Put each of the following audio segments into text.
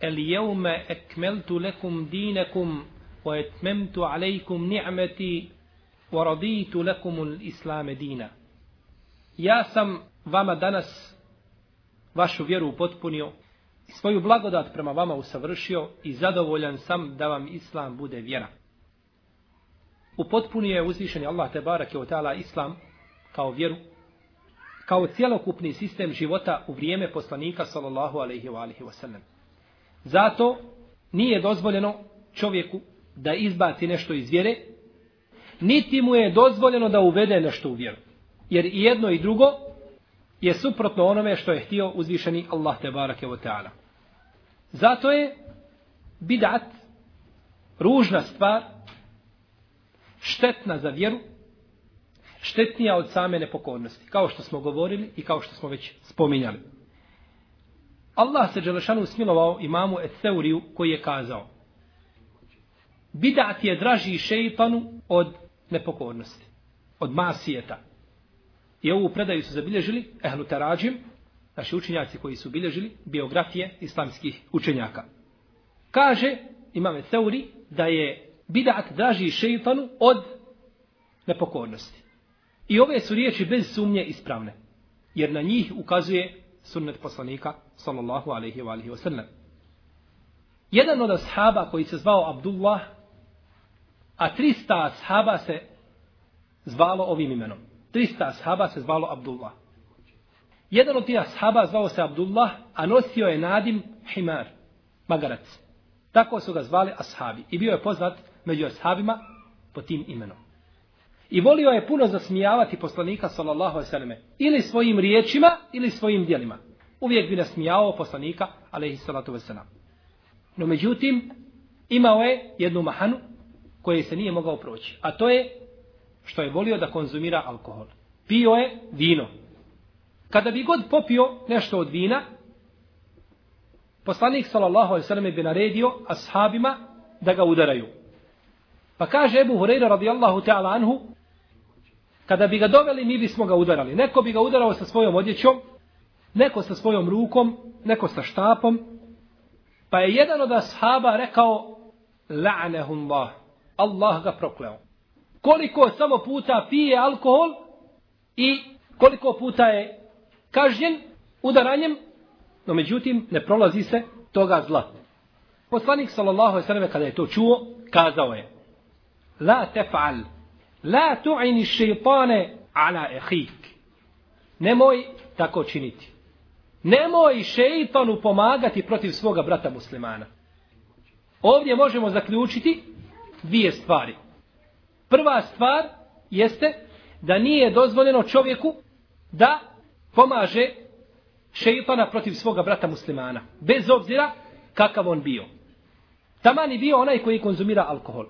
El jevme ekmeltu lekum dinekum wa etmemtu alejkum ni'meti wa raditu lekum islame dina. Ja sam vama danas vašu vjeru upotpunio i svoju blagodat prema vama usavršio i zadovoljan sam da vam islam bude vjera. Upotpunio je uzvišeni Allah te barake od ta'ala islam kao vjeru, kao cjelokupni sistem života u vrijeme poslanika sallallahu alaihi wa alihi wa sallam. Zato nije dozvoljeno čovjeku da izbaci nešto iz vjere, niti mu je dozvoljeno da uvede nešto u vjeru. Jer i jedno i drugo je suprotno onome što je htio uzvišeni Allah te barake wa ta'ala. Zato je bidat ružna stvar, štetna za vjeru, štetnija od same nepokornosti, kao što smo govorili i kao što smo već spominjali. Allah se Đelešanu smilovao imamu Etheuriju koji je kazao Bidat je draži šeitanu od nepokornosti, od masijeta. I ovu predaju su zabilježili Ehlu Tarađim, naši učenjaci koji su bilježili biografije islamskih učenjaka. Kaže imam Etheuri da je bidat draži šeitanu od nepokornosti. I ove su riječi bez sumnje ispravne, jer na njih ukazuje sunnet poslanika sallallahu alaihi wa alihi wa sallam. Jedan od ashaba koji se zvao Abdullah, a 300 ashaba se zvalo ovim imenom. 300 ashaba se zvalo Abdullah. Jedan od tih ashaba zvao se Abdullah, a nosio je nadim Himar, magarac. Tako su ga zvali ashabi. I bio je poznat među ashabima po tim imenom. I volio je puno zasmijavati poslanika sallallahu alejhi ve selleme ili svojim riječima ili svojim djelima. Uvijek bi nasmijao poslanika alejhi salatu vesselam. No međutim imao je jednu mahanu koje se nije mogao proći, a to je što je volio da konzumira alkohol. Pio je vino. Kada bi god popio nešto od vina, poslanik sallallahu alejhi ve selleme bi naredio ashabima da ga udaraju. Pa kaže Ebu Hureyre radijallahu ta'ala anhu, kada bi ga doveli, mi bismo ga udarali. Neko bi ga udarao sa svojom odjećom, neko sa svojom rukom, neko sa štapom. Pa je jedan od ashaba rekao, la'nehullah, Allah ga prokleo. Koliko samo puta pije alkohol i koliko puta je kažnjen udaranjem, no međutim ne prolazi se toga zla. Poslanik sallallahu alejhi ve selleme kada je to čuo, kazao je: La tef'al La tu'ini šeitane ala ehik. Nemoj tako činiti. Nemoj šeitanu pomagati protiv svoga brata muslimana. Ovdje možemo zaključiti dvije stvari. Prva stvar jeste da nije dozvoljeno čovjeku da pomaže šeitana protiv svoga brata muslimana. Bez obzira kakav on bio. Taman bio onaj koji konzumira alkohol.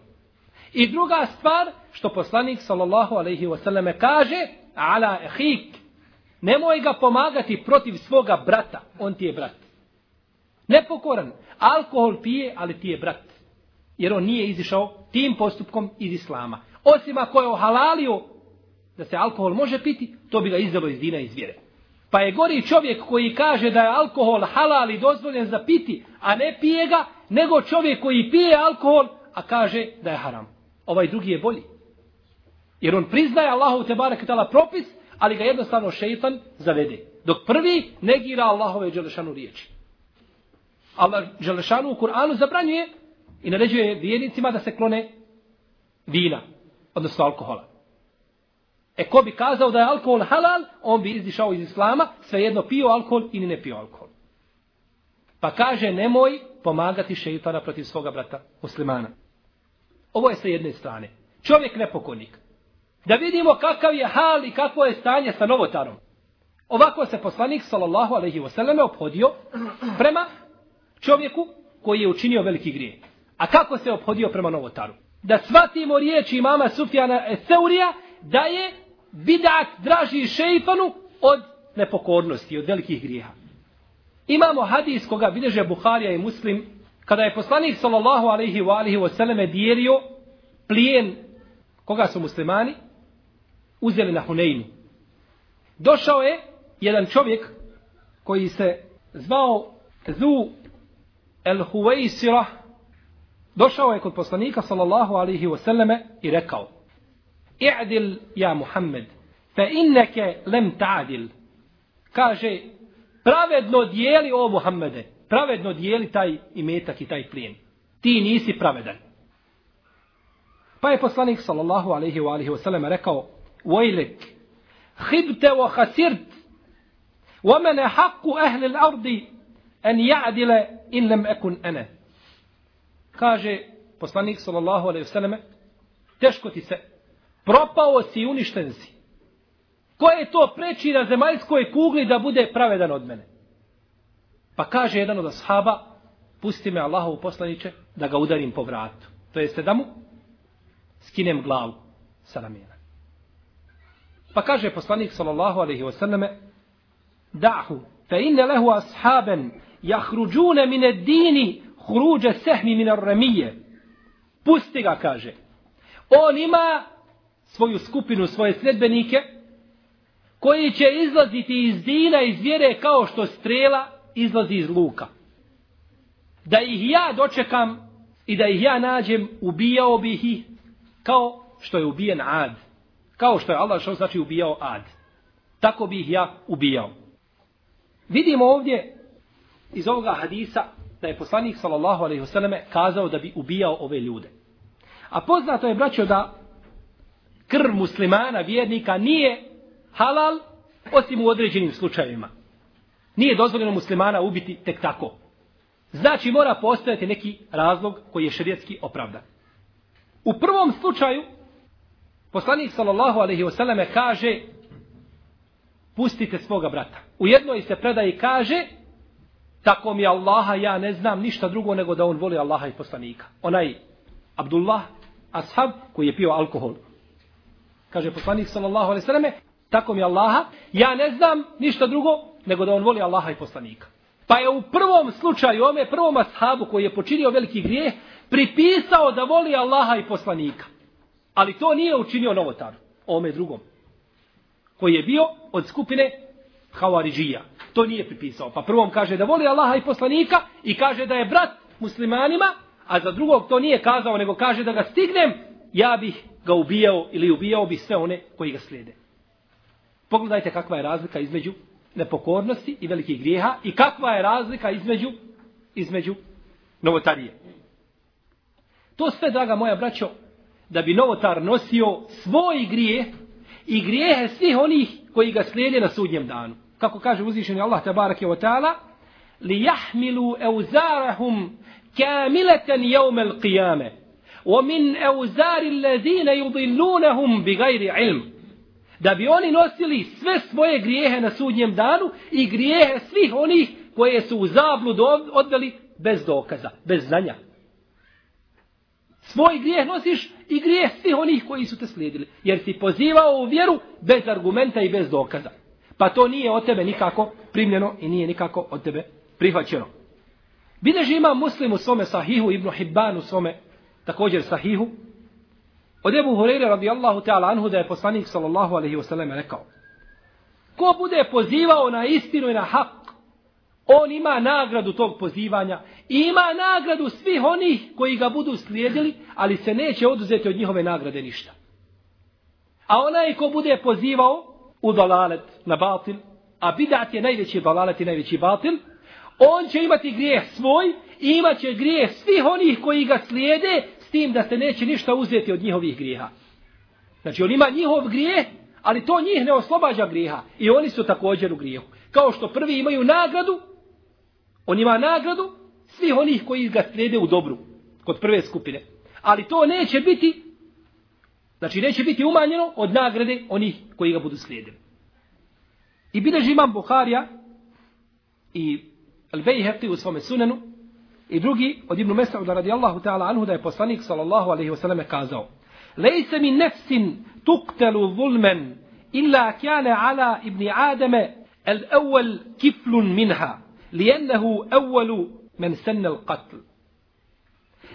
I druga stvar, što poslanik sallallahu alaihi selleme kaže, ala ehik, nemoj ga pomagati protiv svoga brata, on ti je brat. Nepokoran, alkohol pije, ali ti je brat. Jer on nije izišao tim postupkom iz islama. Osim ako je ohalalio da se alkohol može piti, to bi ga izdalo iz dina iz vjere. Pa je gori čovjek koji kaže da je alkohol halal i dozvoljen za piti, a ne pije ga, nego čovjek koji pije alkohol, a kaže da je haram. Ovaj drugi je bolji. Jer on priznaje Allahu te barek propis, ali ga jednostavno šeitan zavede. Dok prvi negira Allahove dželešanu riječi. Allah dželešanu u Kur'anu zabranjuje i naređuje vjernicima da se klone vina, odnosno alkohola. E ko bi kazao da je alkohol halal, on bi izdišao iz islama, svejedno pio alkohol ili ne pio alkohol. Pa kaže nemoj pomagati šeitana protiv svoga brata muslimana. Ovo je sa jedne strane. Čovjek nepokonik. Da vidimo kakav je hal i kakvo je stanje sa novotarom. Ovako se poslanik sallallahu alejhi ve selleme obhodio prema čovjeku koji je učinio veliki grije. A kako se obhodio prema novotaru? Da svatimo riječi mama Sufjana Eseurija da je bidat draži šeitanu od nepokornosti, od velikih grijeha. Imamo hadis koga bideže Buharija i Muslim, kada je poslanik sallallahu alaihi wa alihi wa dijelio plijen koga su muslimani? Uzeli na Huneinu. Došao je jedan čovjek koji se zvao Zu el Huwaisira došao je kod poslanika sallallahu alaihi wa sallame i rekao i'dil ja Muhammed fa inneke lem ta'dil. Kaže pravedno dijeli o Muhammede pravedno dijeli taj imetak i taj plijen ti nisi pravedan pa je poslanik sallallahu alaihi wa alihi wa sallam rekao vojlik hibte wa khasirt wa mene haqqu ahli l'ardi en ja'dile in lem ekun ene kaže poslanik sallallahu alaihi ve selleme teško ti se propao si i uništen si. Ko je to preči na zemaljskoj kugli da bude pravedan od mene? Pa kaže jedan od ashaba, pusti me Allahovu poslaniće da ga udarim po vratu. To jeste da mu skinem glavu sa ramena. Pa kaže poslanik sallallahu alaihi wa sallame, da'hu, fe inne lehu ashaben jahruđune mine dini hruđe sehmi mine ramije. Pusti ga, kaže. On ima svoju skupinu, svoje sledbenike, koji će izlaziti iz dina, iz vjere, kao što strela izlazi iz luka. Da ih ja dočekam i da ih ja nađem, ubijao bih ih kao što je ubijen ad. Kao što je Allah što znači ubijao ad. Tako bih ja ubijao. Vidimo ovdje iz ovoga hadisa da je poslanik sallallahu alejhi ve selleme kazao da bi ubijao ove ljude. A poznato je braćo da krv muslimana, vjernika, nije halal, osim u određenim slučajevima. Nije dozvoljeno muslimana ubiti tek tako. Znači mora postojati neki razlog koji je šerijetski opravdan. U prvom slučaju, poslanik sallallahu alejhi ve selleme kaže pustite svoga brata. U jednoj se predaji kaže tako mi Allaha ja ne znam ništa drugo nego da on voli Allaha i poslanika. Onaj Abdullah, ashab koji je pio alkohol kaže poslanik sallallahu alejhi ve selleme tako mi Allaha ja ne znam ništa drugo nego da on voli Allaha i poslanika pa je u prvom slučaju ome prvom ashabu koji je počinio veliki grijeh pripisao da voli Allaha i poslanika ali to nije učinio novotar ome drugom koji je bio od skupine Havariđija. To nije pripisao. Pa prvom kaže da voli Allaha i poslanika i kaže da je brat muslimanima, a za drugog to nije kazao, nego kaže da ga stignem, ja bih ga ubijao ili ubijao bi sve one koji ga slijede. Pogledajte kakva je razlika između nepokornosti i velikih grijeha i kakva je razlika između između novotarije. To sve, draga moja braćo, da bi novotar nosio svoj grijeh i grijehe svih onih koji ga slijede na sudnjem danu. Kako kaže uzvišeni Allah tabarak wa ta'ala, li jahmilu euzarahum kamileten jevme l'qiyame, o min euzari lezine yudillunahum bi gajri ilmu da bi oni nosili sve svoje grijehe na sudnjem danu i grijehe svih onih koje su u zabludu odveli bez dokaza, bez znanja. Svoj grijeh nosiš i grijeh svih onih koji su te slijedili. Jer si pozivao u vjeru bez argumenta i bez dokaza. Pa to nije od tebe nikako primljeno i nije nikako od tebe prihvaćeno. Bileži ima muslim u svome sahihu, Ibnu Hibban u svome također sahihu, Od Ebu Hureyre radijallahu ta'ala anhu da je poslanik sallallahu alaihi wasallam rekao Ko bude pozivao na istinu i na hak, on ima nagradu tog pozivanja. I ima nagradu svih onih koji ga budu slijedili, ali se neće oduzeti od njihove nagrade ništa. A onaj ko bude pozivao u dalalet na batil, a bidat je najveći dalalet i najveći batil, on će imati grijeh svoj i imat će grijeh svih onih koji ga slijede s tim da se neće ništa uzeti od njihovih grijeha. Znači on ima njihov grijeh, ali to njih ne oslobađa grijeha. I oni su također u grijehu. Kao što prvi imaju nagradu, on ima nagradu svih onih koji ga slijede u dobru, kod prve skupine. Ali to neće biti, znači neće biti umanjeno od nagrade onih koji ga budu slijedili. I bileži imam Buharija i Al-Bejhefti u svome sunenu i drugi od Ibnu Mesauda radijallahu ta'ala anhu da je poslanik sallallahu alaihi wasallam kazao Lejse mi nefsin tuktelu zulmen illa kjane ala ibni Ademe el evvel kiflun minha lijennehu evvelu men sennel qatl.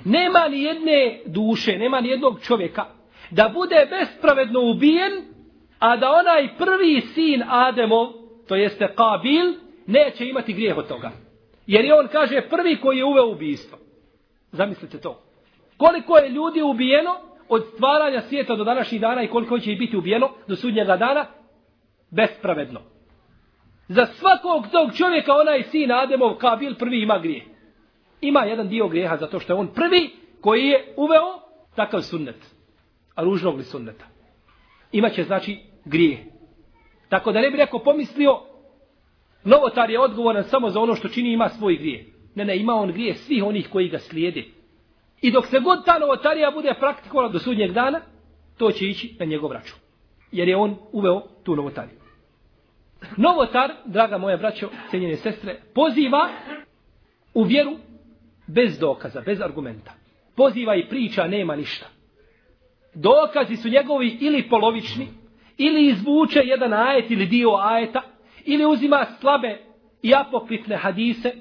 Nema ni jedne duše, nema ni jednog čovjeka da bude bespravedno ubijen, a da onaj prvi sin Ademov, to jeste Kabil, neće imati grijeh od toga. Jer je on kaže prvi koji je uveo ubijstvo. Zamislite to. Koliko je ljudi ubijeno od stvaranja svijeta do današnjih dana i koliko će i biti ubijeno do sudnjega dana? Bespravedno. Za svakog tog čovjeka onaj sin Ademov Kabil prvi ima grije. Ima jedan dio grijeha zato što je on prvi koji je uveo takav sunnet. A ružnog li sunneta. Imaće znači grije. Tako da ne bi neko pomislio Novotar je odgovoran samo za ono što čini ima svoj grije. Ne, ne, ima on grije svih onih koji ga slijede. I dok se god ta novotarija bude praktikovala do sudnjeg dana, to će ići na njegov račun. Jer je on uveo tu novotariju. Novotar, draga moja braćo, cijenjene sestre, poziva u vjeru bez dokaza, bez argumenta. Poziva i priča, nema ništa. Dokazi su njegovi ili polovični, ili izvuče jedan ajet ili dio ajeta, ili uzima slabe i apokrifne hadise,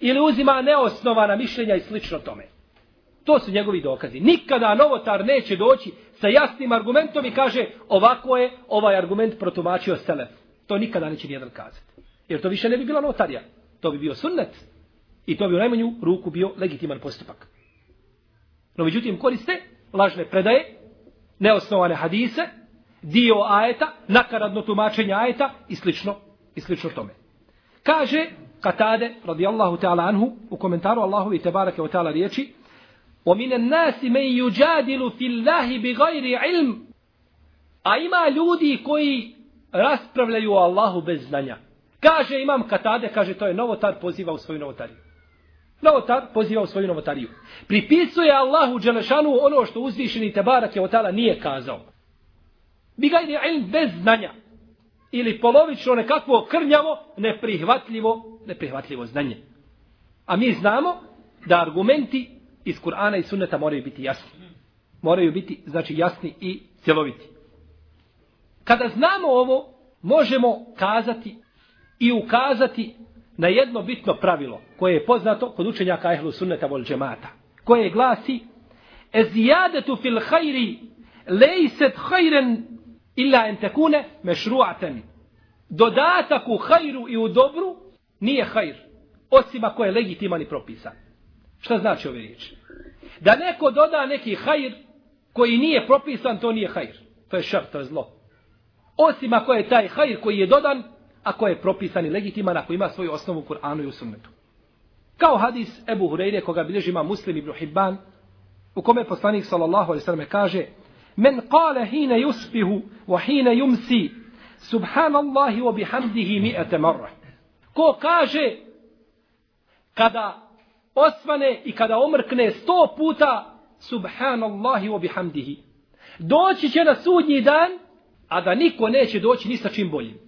ili uzima neosnovana mišljenja i slično tome. To su njegovi dokazi. Nikada novotar neće doći sa jasnim argumentom i kaže ovako je ovaj argument protumačio Selef. To nikada neće nijedan kazati. Jer to više ne bi bila notarija. To bi bio sunnet. I to bi u najmanju ruku bio legitiman postupak. No međutim koriste lažne predaje, neosnovane hadise, dio ajeta, nakaradno tumačenje ajeta i slično i slično tome. Kaže Katade, radijallahu ta'ala anhu, u komentaru Allahovi tebarake o ta'ala riječi, وَمِنَ النَّاسِ مَنْ يُجَادِلُ فِي اللَّهِ بِغَيْرِ عِلْمِ A ima ljudi koji raspravljaju o Allahu bez znanja. Kaže imam Katade, kaže to je novotar, poziva u svoju novotariju. Novotar poziva u svoju novotariju. Pripisuje Allahu Đelešanu ono što uzvišeni Tebarak je o tala nije kazao. Bigajni ilm bez znanja ili polovično nekakvo krnjavo, neprihvatljivo, neprihvatljivo znanje. A mi znamo da argumenti iz Kur'ana i Sunneta moraju biti jasni. Moraju biti, znači, jasni i cjeloviti. Kada znamo ovo, možemo kazati i ukazati na jedno bitno pravilo koje je poznato kod učenjaka ehlu sunneta vol džemata, koje glasi Ezijadetu fil hajri lejset hajren illa en tekune mešruaten. Dodatak u hajru i u dobru nije hajr, osim ako je legitiman i propisan. Šta znači ove riječi? Da neko doda neki hajr koji nije propisan, to nije hajr. To je šar, to je zlo. Osim ako je taj hajr koji je dodan, ako je propisan i legitiman, ako ima svoju osnovu u Kur'anu i u sunnetu. Kao hadis Ebu Hureyre, koga bilježi ima muslim ibn Hibban, u kome poslanik sallallahu alaihi sallam kaže Men kale hine yusbihu wa hine yumsi subhanallahi wa bihamdihi mi'ete marra. Ko kaže kada osvane i kada omrkne sto puta subhanallahi wa bihamdihi. Doći će na sudnji dan, a da niko neće doći ni sa čim boljim.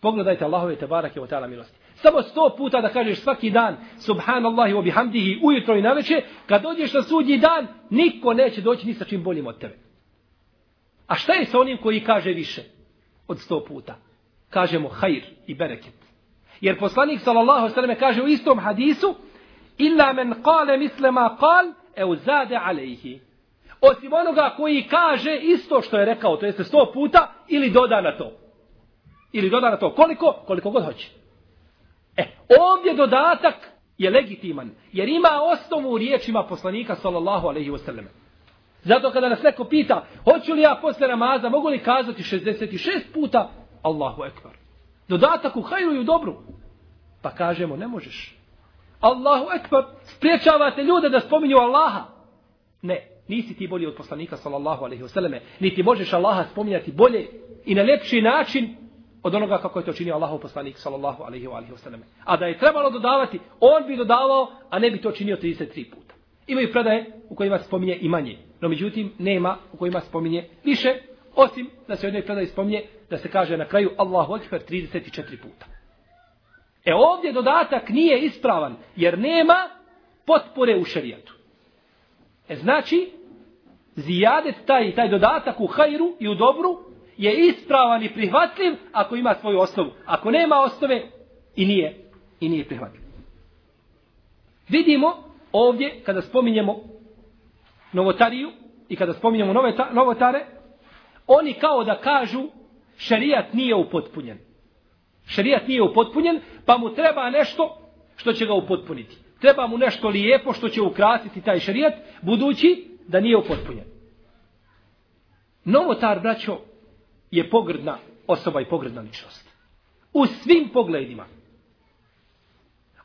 Pogledajte Allahove te barake o ta'ala milosti. Samo sto puta da kažeš svaki dan subhanallahi wa bihamdihi ujutro i naveče, kad dođeš na sudnji dan, niko neće doći ni sa čim boljim od tebe. A šta je sa onim koji kaže više od sto puta? Kažemo hajr i bereket. Jer poslanik sallallahu sallam kaže u istom hadisu illa men kale misle ma kal eu zade alejhi. Osim onoga koji kaže isto što je rekao, to jeste sto puta, ili doda na to. Ili doda na to. Koliko? Koliko god hoće. E, ovdje dodatak je legitiman, jer ima osnovu u riječima poslanika, sallallahu alaihi wasallam. Zato kada nas neko pita, hoću li ja posle namaza, mogu li kazati 66 puta, Allahu ekvar. Dodatak u hajru i u dobru. Pa kažemo, ne možeš. Allahu ekvar, spriječavate ljude da spominju Allaha. Ne, nisi ti bolji od poslanika, sallallahu alaihi wasallam. Niti možeš Allaha spominjati bolje i na lepši način od onoga kako je to činio Allahov poslanik sallallahu alejhi ve sellem. A da je trebalo dodavati, on bi dodavao, a ne bi to činio 33 puta. Imaju predaje u kojima se spominje i manje, no međutim nema u kojima se spominje više, osim da se u jednoj predaji spominje da se kaže na kraju Allahu ekber 34 puta. E ovdje dodatak nije ispravan, jer nema potpore u šerijatu. E znači, zijadet taj, taj dodatak u hajru i u dobru je ispravan i prihvatljiv ako ima svoju osnovu. Ako nema osnove i nije i nije prihvatljiv. Vidimo ovdje kada spominjemo novotariju i kada spominjemo noveta, novotare, oni kao da kažu šerijat nije upotpunjen. Šerijat nije upotpunjen, pa mu treba nešto što će ga upotpuniti. Treba mu nešto lijepo što će ukratiti taj šerijat, budući da nije upotpunjen. Novotar, braćo, je pogrdna osoba i pogrdna ličnost. U svim pogledima.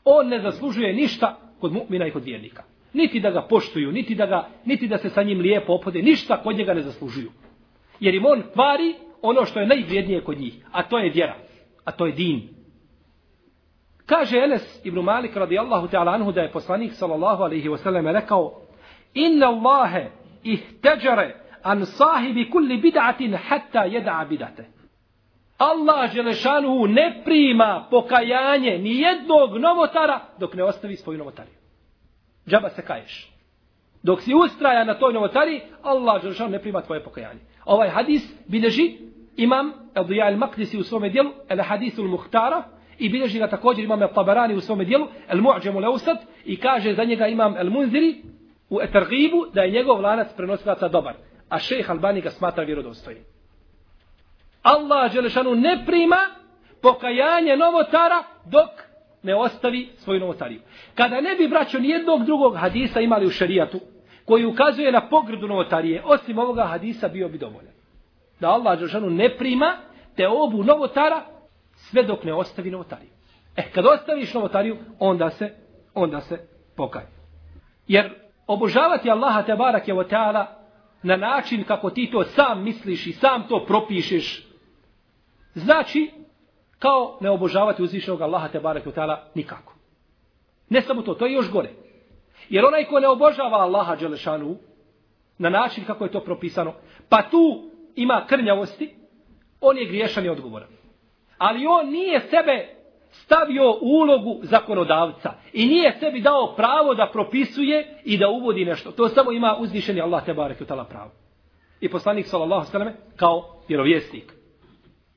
On ne zaslužuje ništa kod mu'mina i kod vjernika. Niti da ga poštuju, niti da, ga, niti da se sa njim lijepo opode, ništa kod njega ne zaslužuju. Jer im on kvari ono što je najvrijednije kod njih, a to je vjera, a to je din. Kaže Enes ibn Malik radijallahu ta'ala anhu da je poslanik sallallahu alaihi wasallam rekao Inna Allahe ihteđare an sahibi kulli bid'atin hatta yad'a bid'ate. Allah Želešanu ne prima pokajanje ni jednog novotara dok ne ostavi svoju novotariju. Džaba se kaješ. Dok si ustraja na toj novotari, Allah Želešanu ne prima tvoje pokajanje. Ovaj hadis bileži imam Abduja al-Maqdisi u svome dijelu, el hadisul muhtara, i bilježi ga također imam al-Tabarani u svome dijelu, el-Mu'đemu leusad, i kaže za njega imam el-Munziri u etargibu da je njegov lanac prenosilaca dobar a šejh Albani ga smatra vjerodostojnim. Allah Đelešanu ne prima pokajanje novotara dok ne ostavi svoju novotariju. Kada ne bi braćo nijednog drugog hadisa imali u šarijatu koji ukazuje na pogrdu novotarije, osim ovoga hadisa bio bi dovoljan. Da Allah Đelešanu ne prima te obu novotara sve dok ne ostavi novotariju. E, kad ostaviš novotariju, onda se, onda se pokaj. Jer obožavati Allaha te barak je o teala na način kako ti to sam misliš i sam to propišeš, znači kao ne obožavati uzvišenog Allaha te barek utala nikako. Ne samo to, to je još gore. Jer onaj ko ne obožava Allaha Đelešanu na način kako je to propisano, pa tu ima krnjavosti, on je griješan i odgovoran. Ali on nije sebe stavio ulogu zakonodavca i nije sebi dao pravo da propisuje i da uvodi nešto. To samo ima uzvišeni Allah te barek utala pravo. I poslanik sallallahu sallam kao vjerovjesnik.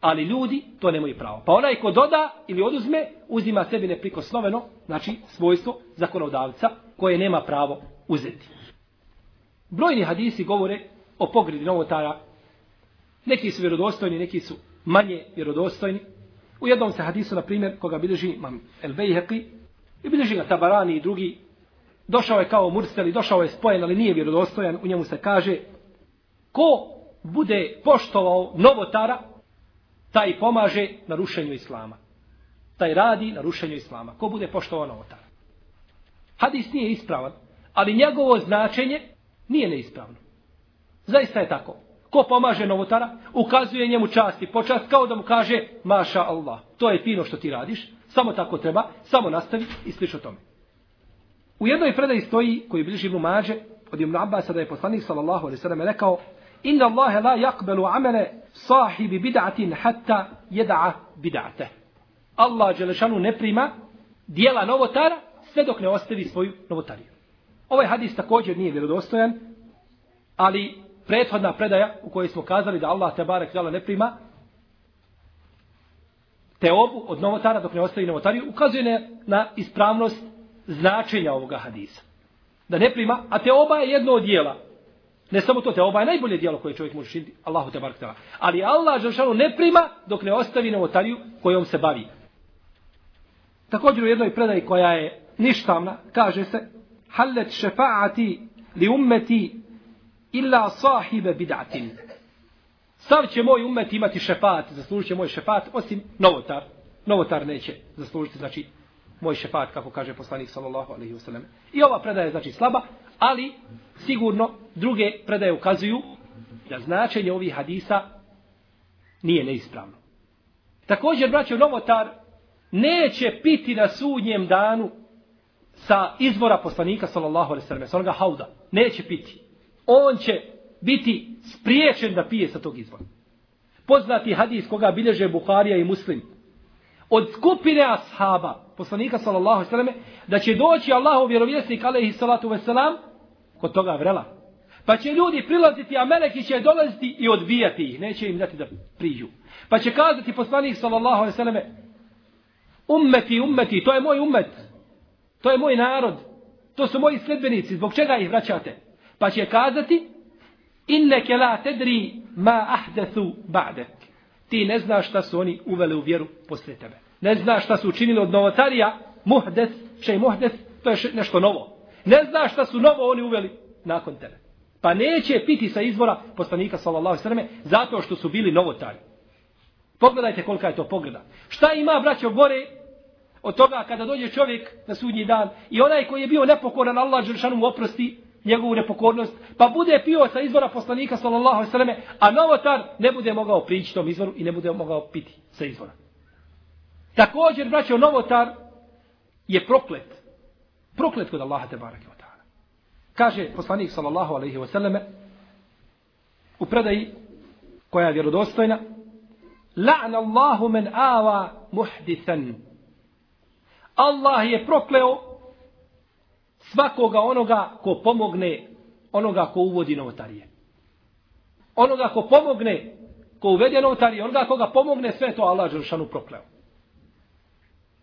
Ali ljudi to nemaju pravo. Pa onaj ko doda ili oduzme, uzima sebi neprikosnoveno, znači svojstvo zakonodavca koje nema pravo uzeti. Brojni hadisi govore o pogredi novotara. Neki su vjerodostojni, neki su manje vjerodostojni. U jednom se hadisu, na primjer, koga bilježi imam El Bejheqi, i bilježi ga Tabarani i drugi, došao je kao Mursel i došao je spojen, ali nije vjerodostojan, u njemu se kaže, ko bude poštovao novotara, taj pomaže na rušenju Islama. Taj radi na rušenju Islama. Ko bude poštovao novotara. Hadis nije ispravan, ali njegovo značenje nije neispravno. Zaista je tako. Ko pomaže novotara, ukazuje njemu čast i počast kao da mu kaže Maša Allah. To je fino što ti radiš, samo tako treba, samo nastavi i sliš o tome. U jednoj predaji stoji, koji bliži mu mađe, od Ibn Abbas, da je poslanik sallallahu alaihi sallam rekao Inna Allahe la yaqbalu amala sahibi bid'atin hatta jeda'a bid'ate. Allah Đelešanu ne prima dijela novotara sve dok ne ostavi svoju novotariju. Ovaj hadis također nije vjerodostojan, ali prethodna predaja u kojoj smo kazali da Allah te barek ne prima te obu od novotara dok ne ostavi novotariju ukazuje na, na ispravnost značenja ovoga hadisa. Da ne prima, a te oba je jedno od dijela. Ne samo to, te oba je najbolje dijelo koje čovjek može činiti, Allahu te barek bar Ali Allah Žešanu ne prima dok ne ostavi novotariju kojom se bavi. Također u jednoj predaji koja je ništavna, kaže se Hallet šefaati li ummeti illa sahibe bid'atin. Sav će moj umet imati šefat, zaslužit će moj šefat, osim novotar. Novotar neće zaslužiti, znači, moj šefat, kako kaže poslanik sallallahu alaihi wasallam. I ova predaja je, znači, slaba, ali sigurno druge predaje ukazuju da značenje ovih hadisa nije neispravno. Također, braćo, novotar neće piti na sudnjem danu sa izvora poslanika sallallahu alejhi ve sellem, sa onoga hauda. Neće piti. On će biti spriječen da pije sa tog izvora. Poznati hadis koga bilježe Buharija i Muslim. Od skupine ashaba, poslanika sallallahu alejhi ve selleme, da će doći Allahov vjerovjesnik alejhi salatu ve selam kod toga vrela. Pa će ljudi prilaziti, a meleki će dolaziti i odbijati ih. Neće im dati da priđu. Pa će kazati poslanik sallallahu alejhi ve selleme: Ummeti, ummeti, to je moj ummet. To je moj narod. To su moji sledbenici. Zbog čega ih vraćate? Pa će kazati Inneke la tedri ma ahdathu ba'dek. Ti ne znaš šta su oni uveli u vjeru posle tebe. Ne znaš šta su učinili od novotarija muhdes, šej muhdes, to je nešto novo. Ne znaš šta su novo oni uveli nakon tebe. Pa neće piti sa izvora poslanika sallallahu alejhi zato što su bili novotari. Pogledajte kolika je to pogleda. Šta ima braćo gore od toga kada dođe čovjek na sudnji dan i onaj koji je bio nepokoran Allah dželle mu oprosti njegovu nepokornost, pa bude pio sa izvora poslanika sallallahu alejhi ve selleme, a novotar ne bude mogao prići tom izvoru i ne bude mogao piti sa izvora. Također braćo novotar je proklet. Proklet kod Allaha te bareke ve taala. Kaže poslanik sallallahu alejhi ve selleme u predaji koja je vjerodostojna La'na Allahu men awa muhdithan Allah je prokleo svakoga onoga ko pomogne onoga ko uvodi novotarije. Onoga ko pomogne, ko uvede novotarije, onoga koga pomogne, sve to Allah Žešanu prokleo.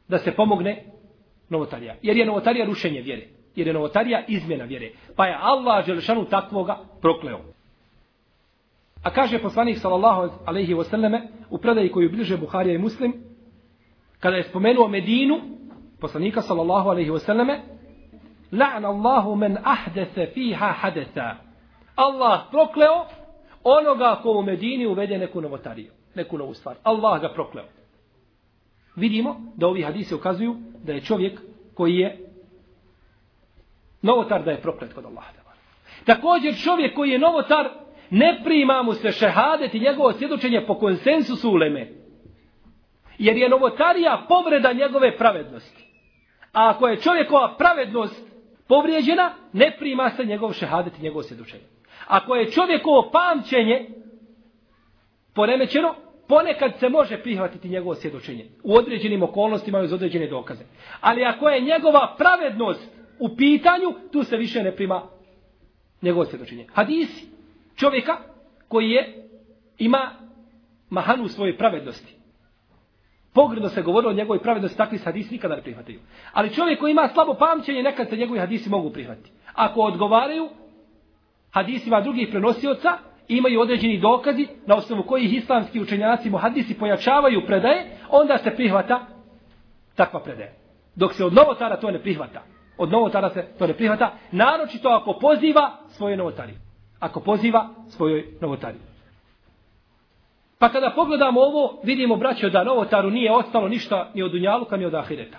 Da se pomogne novotarija. Jer je novotarija rušenje vjere. Jer je novotarija izmjena vjere. Pa je Allah Žešanu takvoga prokleo. A kaže poslanik sallallahu alejhi ve selleme u predaji koju bliže Buharija i Muslim kada je spomenuo Medinu poslanika sallallahu alejhi ve selleme La'an Allahu men ahdese fiha hadesa. Allah prokleo onoga ko u Medini uvede neku novotariju neku novu stvar Allah ga prokleo vidimo da ovi hadise ukazuju da je čovjek koji je novotar da je proklet kod Allaha također čovjek koji je novotar ne prima mu se šehadet i njegovo svjedočenje po konsensusu uleme. Jer je novotarija povreda njegove pravednosti. A ako je čovjekova pravednost povrijeđena, ne prima se njegov šehadet i njegov svjedočenje. Ako je čovjekovo pamćenje poremećeno, ponekad se može prihvatiti njegovo svjedočenje. U određenim okolnostima uz određene dokaze. Ali ako je njegova pravednost u pitanju, tu se više ne prima njegovo svjedočenje. Hadisi čovjeka koji je ima mahanu u svojoj pravednosti. Pogredno se govorilo o njegovoj pravednosti, takvi se hadisi nikada ne prihvataju. Ali čovjek koji ima slabo pamćenje, nekad se njegovi hadisi mogu prihvatiti. Ako odgovaraju hadisima drugih prenosioca, imaju određeni dokazi na osnovu kojih islamski učenjaci mu hadisi pojačavaju predaje, onda se prihvata takva predaje. Dok se od novotara to ne prihvata. Od novotara se to ne prihvata, naročito ako poziva svoje novotari. ako poziva svojoj novotariji. Pa kada pogledamo ovo, vidimo, braćo, da novotaru nije ostalo ništa ni od Dunjaluka, ni od Ahireta.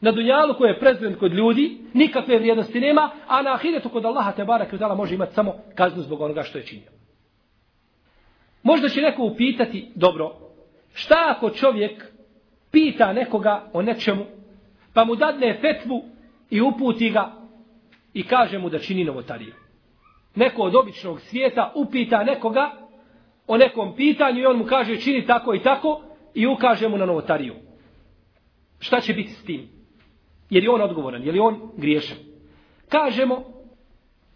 Na Dunjalu koji je prezident kod ljudi, nikakve vrijednosti nema, a na Ahiretu kod Allaha te barak i može imati samo kaznu zbog onoga što je činio. Možda će neko upitati, dobro, šta ako čovjek pita nekoga o nečemu, pa mu dadne fetvu i uputi ga i kaže mu da čini novotariju neko od običnog svijeta upita nekoga o nekom pitanju i on mu kaže čini tako i tako i ukaže mu na novotariju. Šta će biti s tim? Je li on odgovoran? Je li on griješan? Kažemo,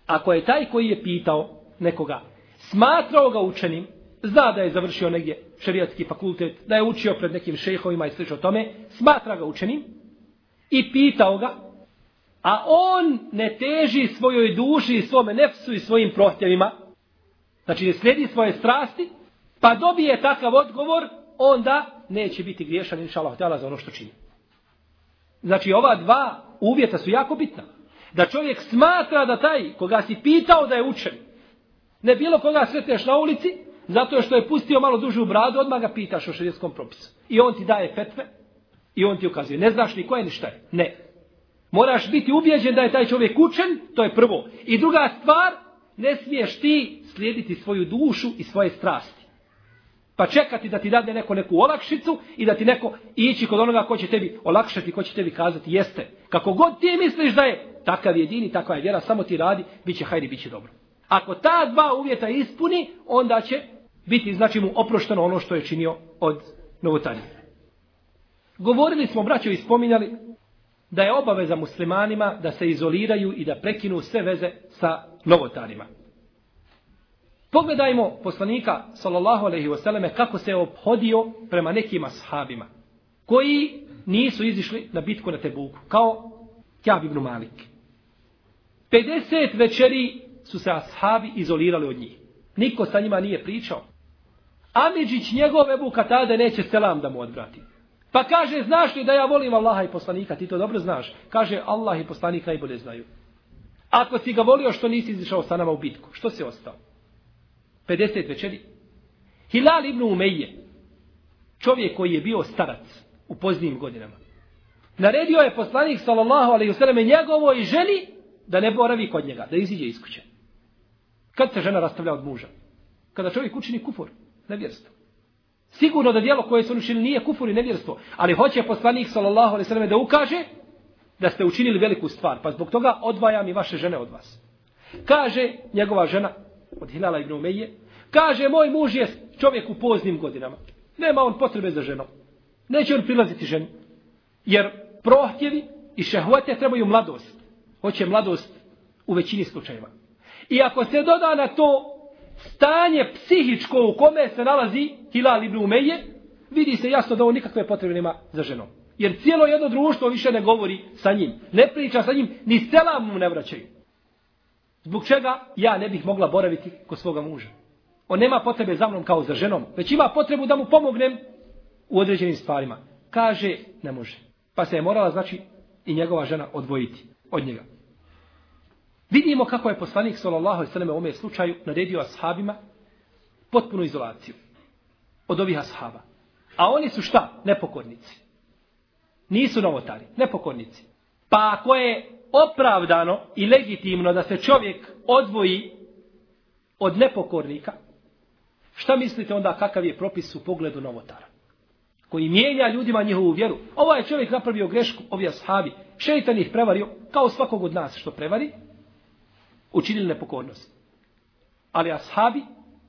ako je taj koji je pitao nekoga, smatrao ga učenim, zna da je završio negdje šerijatski fakultet, da je učio pred nekim šejhovima i slično tome, smatra ga učenim i pitao ga, a on ne teži svojoj duši i svome nefsu i svojim prohtjevima, znači ne slijedi svoje strasti, pa dobije takav odgovor, onda neće biti griješan, inša Allah, za ono što čini. Znači, ova dva uvjeta su jako bitna. Da čovjek smatra da taj koga si pitao da je učen, ne bilo koga sretneš na ulici, zato što je pustio malo dužu bradu, odmah ga pitaš o šerijskom propisu. I on ti daje petve i on ti ukazuje. Ne znaš ni ko je ni šta je. Ne. Moraš biti ubijeđen da je taj čovjek učen, to je prvo. I druga stvar, ne smiješ ti slijediti svoju dušu i svoje strasti. Pa čekati da ti dade neko neku olakšicu i da ti neko ići kod onoga ko će tebi olakšati, ko će tebi kazati jeste. Kako god ti misliš da je takav jedini, takva je vjera, samo ti radi, bit će hajdi, bit će dobro. Ako ta dva uvjeta ispuni, onda će biti, znači mu, oprošteno ono što je činio od novotarije. Govorili smo, braćo, i spominjali da je obaveza muslimanima da se izoliraju i da prekinu sve veze sa novotarima. Pogledajmo poslanika sallallahu alejhi ve selleme kako se obhodio prema nekim ashabima koji nisu izišli na bitku na Tebuku kao Kjab ibn Malik. 50 večeri su se ashabi izolirali od njih. Niko sa njima nije pričao. Amidžić njegov Ebu Katade neće selam da mu odvrati. Pa kaže, znaš li da ja volim Allaha i poslanika, ti to dobro znaš. Kaže, Allah i poslanik najbolje znaju. Ako si ga volio što nisi izišao sa nama u bitku, što si ostao? 50 večeri. Hilal ibn Umeyje, čovjek koji je bio starac u poznijim godinama, naredio je poslanik sallallahu alaihi sellem njegovoj ženi da ne boravi kod njega, da iziđe iz kuće. Kad se žena rastavlja od muža? Kada čovjek učini kufur, nevjerstvo. Sigurno da dijelo koje su učinili nije kufur i nevjerstvo, ali hoće poslanik sallallahu alejhi ve selleme da ukaže da ste učinili veliku stvar, pa zbog toga odvajam i vaše žene od vas. Kaže njegova žena, od Hilala ibn Umeje, kaže, moj muž je čovjek u poznim godinama. Nema on potrebe za ženom. Neće on prilaziti ženi. Jer prohtjevi i šehvate trebaju mladost. Hoće mladost u većini slučajeva. I ako se doda na to stanje psihičko u kome se nalazi Hilal ibn Umeje, vidi se jasno da on nikakve potrebe nema za ženom. Jer cijelo jedno društvo više ne govori sa njim. Ne priča sa njim, ni selam mu ne vraćaju. Zbog čega ja ne bih mogla boraviti kod svoga muža? On nema potrebe za mnom kao za ženom, već ima potrebu da mu pomognem u određenim stvarima. Kaže, ne može. Pa se je morala, znači, i njegova žena odvojiti od njega. Vidimo kako je poslanik sallallahu alejhi ve selleme u ovom slučaju naredio ashabima potpunu izolaciju od ovih ashaba. A oni su šta? Nepokornici. Nisu novotari, nepokornici. Pa ako je opravdano i legitimno da se čovjek odvoji od nepokornika, šta mislite onda kakav je propis u pogledu novotara? Koji mijenja ljudima njihovu vjeru. Ovo je čovjek napravio grešku, ovi ashabi. Šeitan ih prevario, kao svakog od nas što prevari, učinili nepokornost. Ali ashabi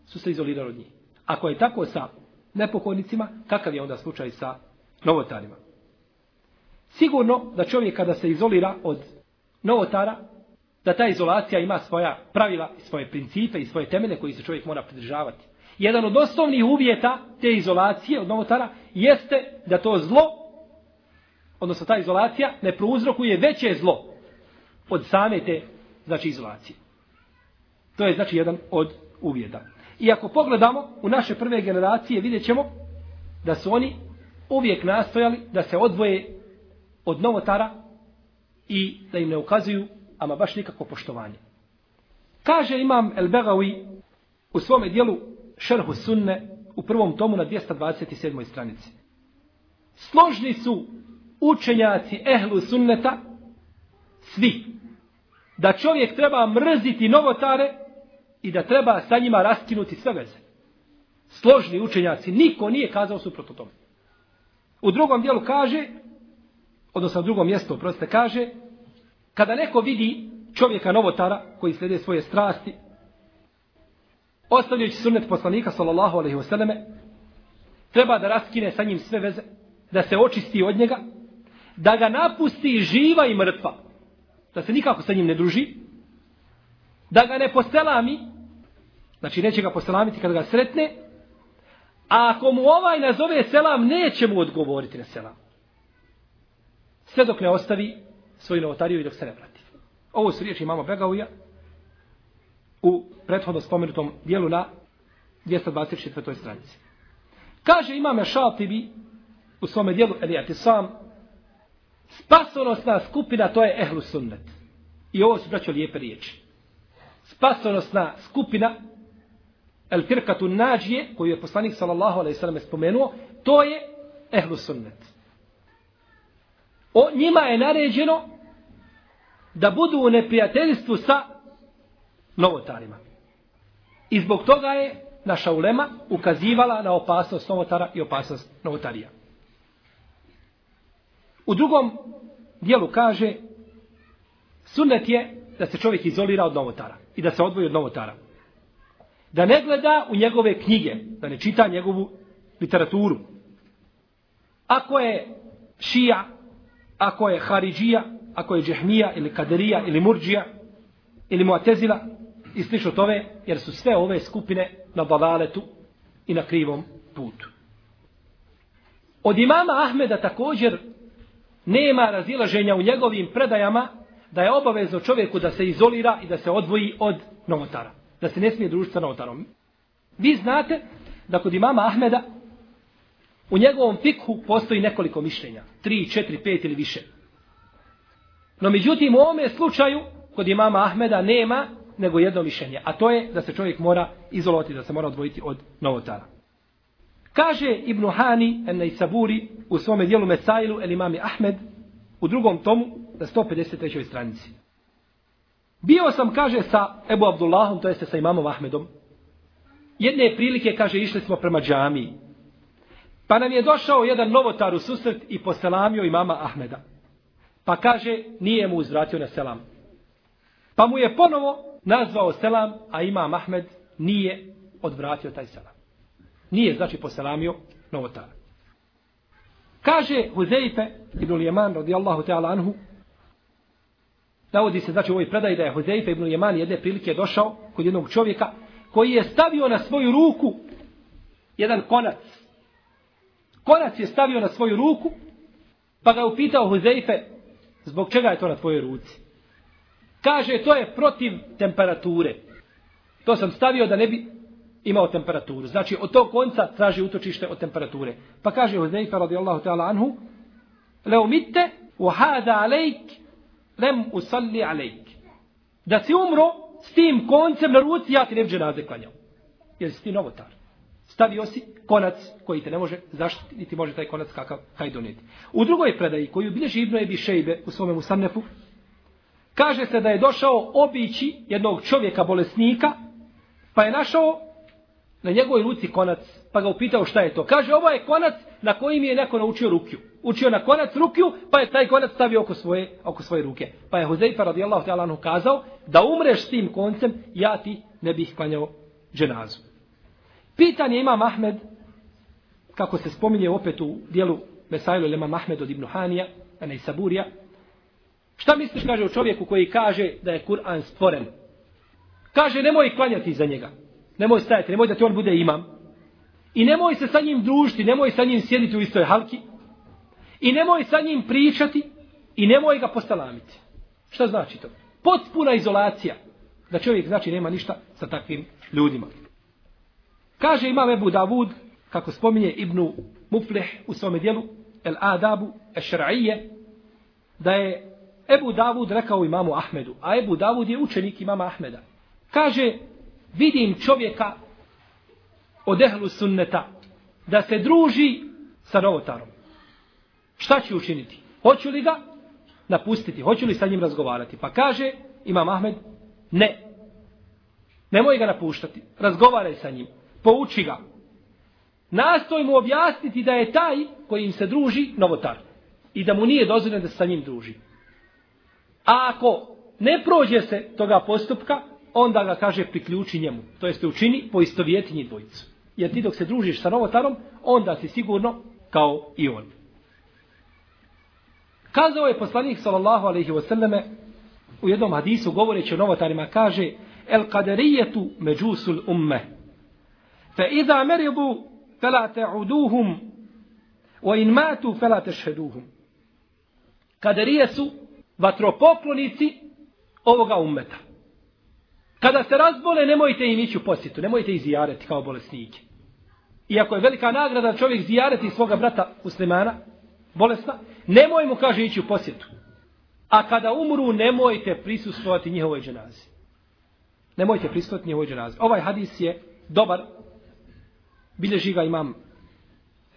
su se izolirali od njih. Ako je tako sa nepokornicima, kakav je onda slučaj sa novotarima? Sigurno da čovjek kada se izolira od novotara, da ta izolacija ima svoja pravila, svoje principe i svoje temelje koji se čovjek mora pridržavati. Jedan od osnovnih uvjeta te izolacije od novotara jeste da to zlo, odnosno ta izolacija, ne prouzrokuje veće zlo od same te znači izolacije. To je znači jedan od uvjeta. I ako pogledamo u naše prve generacije, vidjet ćemo da su oni uvijek nastojali da se odvoje od novotara i da im ne ukazuju ama baš nikako poštovanje. Kaže imam El Begawi u svome dijelu Šerhu Sunne u prvom tomu na 227. stranici. Složni su učenjaci ehlu sunneta svi. Da čovjek treba mrziti novotare i da treba sa njima raskinuti sve veze. Složni učenjaci, niko nije kazao suprotno tome. U drugom dijelu kaže odnosno na drugom mjestu, proste kaže, kada neko vidi čovjeka novotara koji slede svoje strasti, ostavljajući sunnet poslanika, sallallahu alaihi wasallame, treba da raskine sa njim sve veze, da se očisti od njega, da ga napusti živa i mrtva, da se nikako sa njim ne druži, da ga ne poselami, znači neće ga poselamiti kada ga sretne, a ako mu ovaj nazove selam, neće mu odgovoriti na selam sve dok ne ostavi svoju novotariju i dok se ne vrati. Ovo su riječi imama Begauja u prethodno spomenutom dijelu na 224. stranici. Kaže imame Šatibi u svome dijelu Elijati sam spasonosna skupina to je Ehlu Sunnet. I ovo su braćo lijepe riječi. Spasonosna skupina El Firkatu Nađije koju je poslanik sallallahu alaihi sallam spomenuo to je Ehlu Sunnet. O njima je naređeno da budu u neprijateljstvu sa novotarima. I zbog toga je naša ulema ukazivala na opasnost novotara i opasnost novotarija. U drugom dijelu kaže sunnet je da se čovjek izolira od novotara i da se odvoji od novotara. Da ne gleda u njegove knjige, da ne čita njegovu literaturu. Ako je šija, ako je haridžija, ako je džehmija ili kaderija ili murđija ili muatezila i slično tome, jer su sve ove skupine na balaletu i na krivom putu. Od imama Ahmeda također nema razilaženja u njegovim predajama da je obavezno čovjeku da se izolira i da se odvoji od novotara. Da se ne smije družiti sa novotarom. Vi znate da kod imama Ahmeda u njegovom fikhu postoji nekoliko mišljenja. Tri, četiri, pet ili više. No međutim u ovome slučaju kod imama Ahmeda nema nego jedno mišljenje. A to je da se čovjek mora izolovati, da se mora odvojiti od novotara. Kaže Ibn Hani en Saburi u svome dijelu Mesailu el imami Ahmed u drugom tomu na 153. stranici. Bio sam, kaže, sa Ebu Abdullahom, to jeste sa imamom Ahmedom. Jedne prilike, kaže, išli smo prema džamiji. Pa nam je došao jedan novotar u susret i poselamio imama Ahmeda. Pa kaže, nije mu uzvratio na selam. Pa mu je ponovo nazvao selam, a imam Ahmed nije odvratio taj selam. Nije, znači, poselamio novotara. Kaže Huzeife ibn Ljeman, radijallahu ta'ala anhu, navodi se, znači, u ovoj predaji da je Huzeife ibn Ljeman jedne prilike došao kod jednog čovjeka koji je stavio na svoju ruku jedan konac. Konac je stavio na svoju ruku, pa ga je upitao Huzeife, zbog čega je to na tvojoj ruci? Kaže, to je protiv temperature. To sam stavio da ne bi imao temperaturu. Znači, od tog konca traži utočište od temperature. Pa kaže Huzeyfa radijallahu ta'ala anhu, leo mitte, u hada alejk, lem usalli alejk. Da si umro s tim koncem na ruci, ja ti ne bi dženaze klanjao. Jer si ti novotar. Stavio si konac koji te ne može zaštiti, niti može taj konac kakav kaj doneti. U drugoj predaji koju bilježi Ibnu Ebi Šejbe u svome Musannefu, kaže se da je došao obići jednog čovjeka bolesnika, pa je našao na njegovoj ruci konac, pa ga upitao šta je to. Kaže, ovo je konac na kojim je neko naučio rukju. Učio na konac rukju, pa je taj konac stavio oko svoje, oko svoje ruke. Pa je Huzeifa radijallahu ta'ala anhu kazao, da umreš s tim koncem, ja ti ne bih klanjao dženazu. Pitanje ima Mahmed, kako se spominje opet u dijelu Mesailu Lema Mahmed od Ibn Hanija, a ne Saburija, Šta misliš, kaže, o čovjeku koji kaže da je Kur'an stvoren? Kaže, nemoj klanjati za njega. Nemoj stajati, nemoj da ti on bude imam. I nemoj se sa njim družiti, nemoj sa njim sjediti u istoj halki. I nemoj sa njim pričati i nemoj ga postalamiti. Šta znači to? Potpuna izolacija. Da čovjek znači nema ništa sa takvim ljudima. Kaže imam Ebu Davud, kako spominje Ibnu Mufleh u svome dijelu, El Adabu, Ešra'ije, da je Ebu Davud rekao imamu Ahmedu, a Ebu Davud je učenik imama Ahmeda. Kaže, vidim čovjeka od ehlu sunneta da se druži sa novotarom. Šta ću učiniti? Hoću li ga napustiti? Hoću li sa njim razgovarati? Pa kaže imam Ahmed, ne. Nemoj ga napuštati. Razgovaraj sa njim. Pouči ga. Nastoj mu objasniti da je taj koji im se druži novotar. I da mu nije dozvoljeno da se sa njim druži. A ako ne prođe se toga postupka, onda ga kaže priključi njemu. To jeste učini po istovjetinji dvojicu. Jer ti dok se družiš sa novotarom, onda si sigurno kao i on. Kazao je poslanik sallallahu alaihi selleme u jednom hadisu govoreći o novotarima kaže El kaderijetu međusul umme fe iza meridu fela te'uduhum o in matu fela tešheduhum. Kaderije su vatropoklonici ovoga ummeta. Kada se razbole, nemojte im ići u posjetu, nemojte ih zijareti kao bolesnike. Iako je velika nagrada čovjek zijareti svoga brata muslimana, bolesna, nemoj mu, kaže, ići u posjetu. A kada umru, nemojte prisustovati njihovoj dženazi. Nemojte prisustovati njihovoj dženazi. Ovaj hadis je dobar. Bilježi ga imam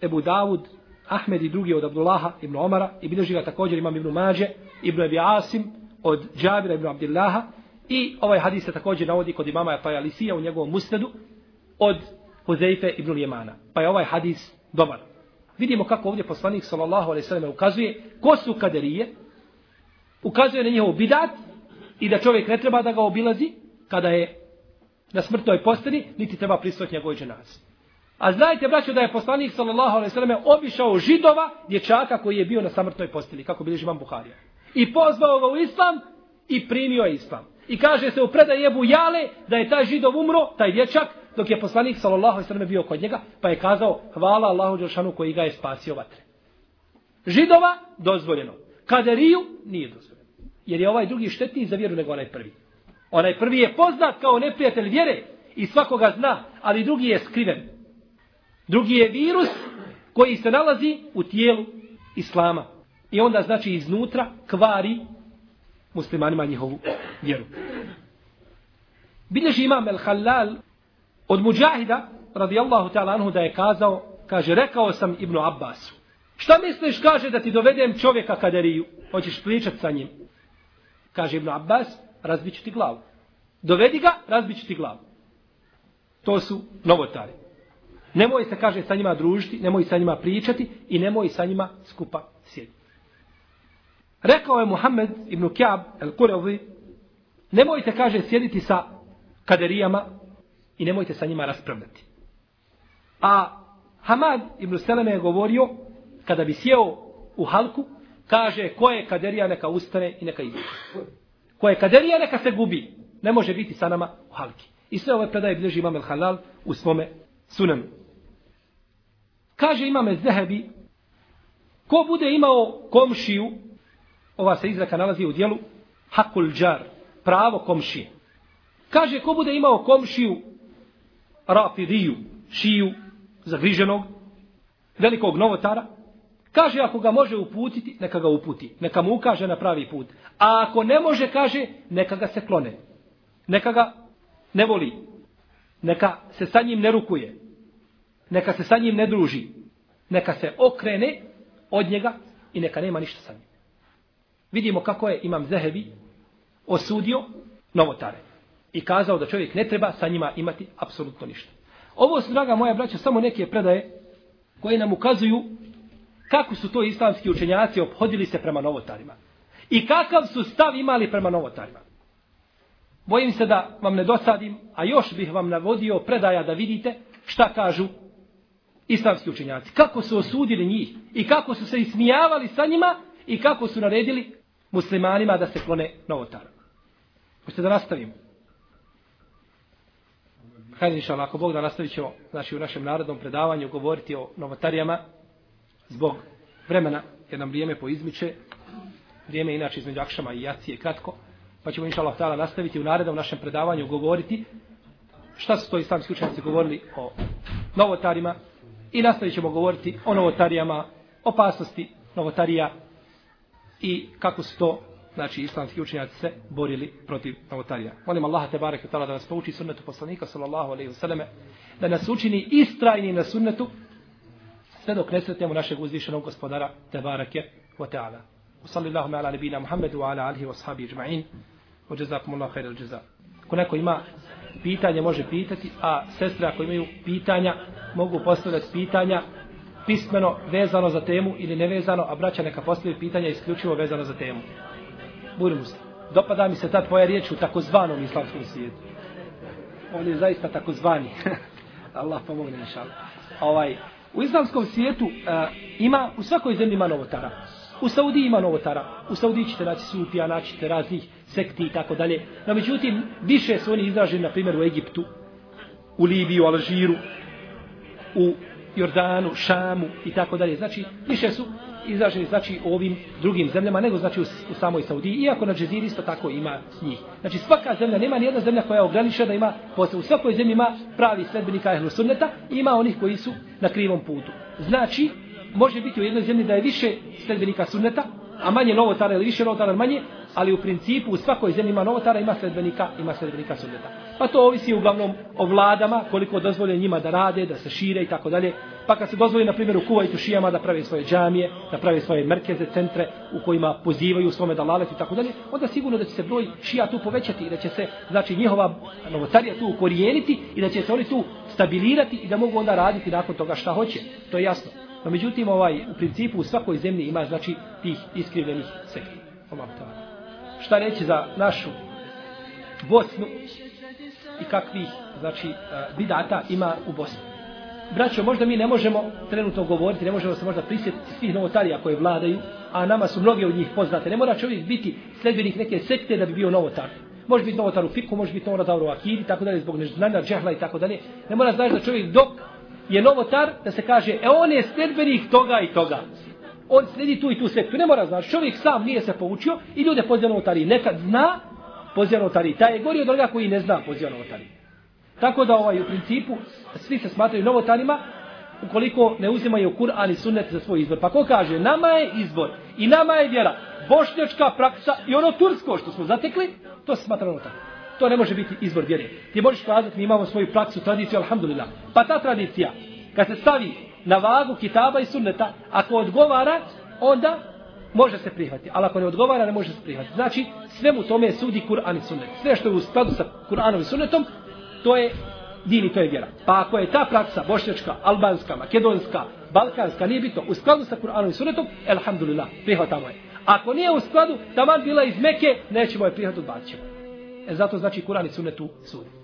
Ebu Davud, Ahmed i drugi od Abdullaha ibn Omara i bilježi ga također imam ibn Mađe, ibn Ebi Asim od Džabira ibn Abdillaha i ovaj hadis se također navodi kod imama Paja Lisija u njegovom musnedu od Huzeife ibn Jemana. Pa je ovaj hadis dobar. Vidimo kako ovdje poslanik sallallahu alejhi ve sellem ukazuje ko su kaderije. Ukazuje na njihov bidat i da čovjek ne treba da ga obilazi kada je na smrtnoj posteli, niti treba prisutiti njegovoj dženazi. A znajte, braćo, da je poslanik sallallahu alejhi ve sellem obišao židova, dječaka koji je bio na smrtnoj posteli, kako bilježi Imam Buharija. I pozvao ga u islam i primio je islam. I kaže se u predaj Ebu Jale da je taj židov umro, taj dječak, dok je poslanik sallallahu alejhi ve sellem bio kod njega, pa je kazao hvala Allahu dželešanu koji ga je spasio vatre. Židova dozvoljeno. Kaderiju nije dozvoljeno. Jer je ovaj drugi štetniji za vjeru nego onaj prvi. Onaj prvi je poznat kao neprijatelj vjere i svakoga zna, ali drugi je skriven. Drugi je virus koji se nalazi u tijelu islama. I onda znači iznutra kvari muslimanima njihovu vjeru. Bilježi imam El Halal od Mujahida, radijallahu ta'ala anhu, da je kazao, kaže, rekao sam Ibnu Abbasu, šta misliš, kaže, da ti dovedem čovjeka kaderiju, hoćeš pričat sa njim? Kaže Ibnu Abbas, razbit ti glavu. Dovedi ga, razbit ti glavu. To su novotari. Nemoj se, kaže, sa njima družiti, nemoj sa njima pričati i nemoj sa njima skupa sjediti. Rekao je Muhammed ibn Kjab el-Kurevi, nemojte, kaže, sjediti sa kaderijama i nemojte sa njima raspravljati. A Hamad ibn Seleme je govorio, kada bi sjeo u halku, kaže, ko je kaderija, neka ustane i neka izađe. Ko je kaderija, neka se gubi. Ne može biti sa nama u halki. I sve ove predaje bilježi imam el halal u svome sunanu. Kaže Imam el-Zehebi, ko bude imao komšiju, ova se izreka nalazi u dijelu, hakul džar, pravo komšije. Kaže, ko bude imao komšiju, rafidiju, šiju, zagriženog, velikog novotara, kaže, ako ga može uputiti, neka ga uputi, neka mu ukaže na pravi put. A ako ne može, kaže, neka ga se klone. Neka ga ne voli. Neka se sa njim ne rukuje neka se sa njim ne druži, neka se okrene od njega i neka nema ništa sa njim. Vidimo kako je Imam Zehebi osudio novotare i kazao da čovjek ne treba sa njima imati apsolutno ništa. Ovo su, draga moja braća, samo neke predaje koje nam ukazuju kako su to islamski učenjaci obhodili se prema novotarima. I kakav su stav imali prema novotarima. Bojim se da vam ne dosadim, a još bih vam navodio predaja da vidite šta kažu islamski učenjaci. Kako su osudili njih i kako su se ismijavali sa njima i kako su naredili muslimanima da se klone novotara. Hoćete da nastavimo? Hajde, inša Allah, ako Bog da nastavit ćemo znači, u našem narodnom predavanju govoriti o novotarijama zbog vremena, jer nam vrijeme poizmiče. Vrijeme inače između Akšama i Jacije kratko. Pa ćemo inša Allah nastaviti u narednom našem predavanju govoriti šta su to islamski učenjaci govorili o novotarima, I nastavit ćemo govoriti o novotarijama, opasnosti novotarija i kako su to znači islamski učenjaci se borili protiv novotarija. Molim Allaha te bareke da nas pouči sunnetu poslanika sallallahu alejhi ve selleme da nas učini istrajnim na sunnetu sve dok ne sretnemo našeg uzvišenog gospodara te bareke ve taala. Sallallahu ala nabina Muhammedu wa ala alihi wa sahbihi ecma'in. Wa jazakumullahu khairal jaza. Ko neko ima pitanje može pitati, a sestre ako imaju pitanja mogu postavljati pitanja pismeno vezano za temu ili nevezano, a braća neka postavi pitanja isključivo vezano za temu. Budi muslim. Dopada mi se ta tvoja riječ u takozvanom islamskom svijetu. On je zaista takozvani. Allah pomogne inša Ovaj, u islamskom svijetu uh, ima, u svakoj zemlji ima novotara. U Saudiji ima novotara. U Saudiji ćete naći sufija, naći ćete raznih sekti i tako dalje. No, međutim, više su oni izraženi, na primjer, u Egiptu, u Libiji, u Alžiru, u Jordanu, Šamu i tako dalje. Znači, više su izraženi znači u ovim drugim zemljama nego znači u, u samoj Saudiji. Iako na Džeziri isto tako ima njih. Znači svaka zemlja, nema ni jedna zemlja koja je ograničena da ima posle. U svakoj zemlji ima pravi sledbenika ehlu sunneta i ima onih koji su na krivom putu. Znači, može biti u jednoj zemlji da je više sledbenika sunneta, a manje novotara ili više novotara manje, ali u principu u svakoj zemlji ima novotara, ima sledbenika, ima sledbenika sunneta. Pa to ovisi uglavnom o vladama, koliko dozvolje njima da rade, da se šire i tako dalje. Pa kad se dozvoli, na primjer, u Kuvajtu šijama da prave svoje džamije, da prave svoje merkeze, centre u kojima pozivaju svome dalalet i tako dalje, onda sigurno da će se broj šija tu povećati i da će se, znači, njihova novotarija tu ukorijeniti i da će se oni tu stabilirati i da mogu onda raditi nakon toga šta hoće. To je jasno. No međutim, ovaj, u principu u svakoj zemlji ima, znači, tih iskrivljenih sekti. Allah ta'ala šta reći za našu Bosnu i kakvih znači bidata ima u Bosni. Braćo, možda mi ne možemo trenutno govoriti, ne možemo se možda prisjetiti svih novotarija koje vladaju, a nama su mnogi od njih poznate. Ne mora čovjek biti sledbenik neke sekte da bi bio novotar. Može biti novotar u fiku, može biti novotar u akidi, tako dalje, zbog neznanja, džehla i tako dalje. Ne mora znaći da čovjek dok je novotar, da se kaže, e on je sljedbenih toga i toga on sledi tu i tu sektu. Ne mora znači, čovjek sam nije se poučio i ljude poziva novotari. Nekad zna poziva novotari. Taj je gori od onoga koji ne zna poziva novotari. Tako da ovaj, u principu svi se smatraju novotarima ukoliko ne uzimaju Kur'an i sunnet za svoj izbor. Pa ko kaže, nama je izbor i nama je vjera, bošnjačka praksa i ono tursko što smo zatekli, to se smatra novotarima. To ne može biti izvor vjere. Ti možeš kazati, mi imamo svoju praksu, tradiciju, alhamdulillah. Pa ta tradicija, kad se stavi na vagu kitaba i sunneta, ako odgovara, onda može se prihvatiti. Ali ako ne odgovara, ne može se prihvatiti. Znači, sve mu tome sudi Kur'an i sunnet. Sve što je u skladu sa Kur'anom i sunnetom, to je din i to je vjera. Pa ako je ta praksa bošnjačka, albanska, makedonska, balkanska, nije bitno, u skladu sa Kur'anom i sunnetom, elhamdulillah, prihvatamo je. Ako nije u skladu, taman bila iz Meke, nećemo je prihvatiti, odbacit ćemo. E zato znači Kur'an i sunnetu sudi.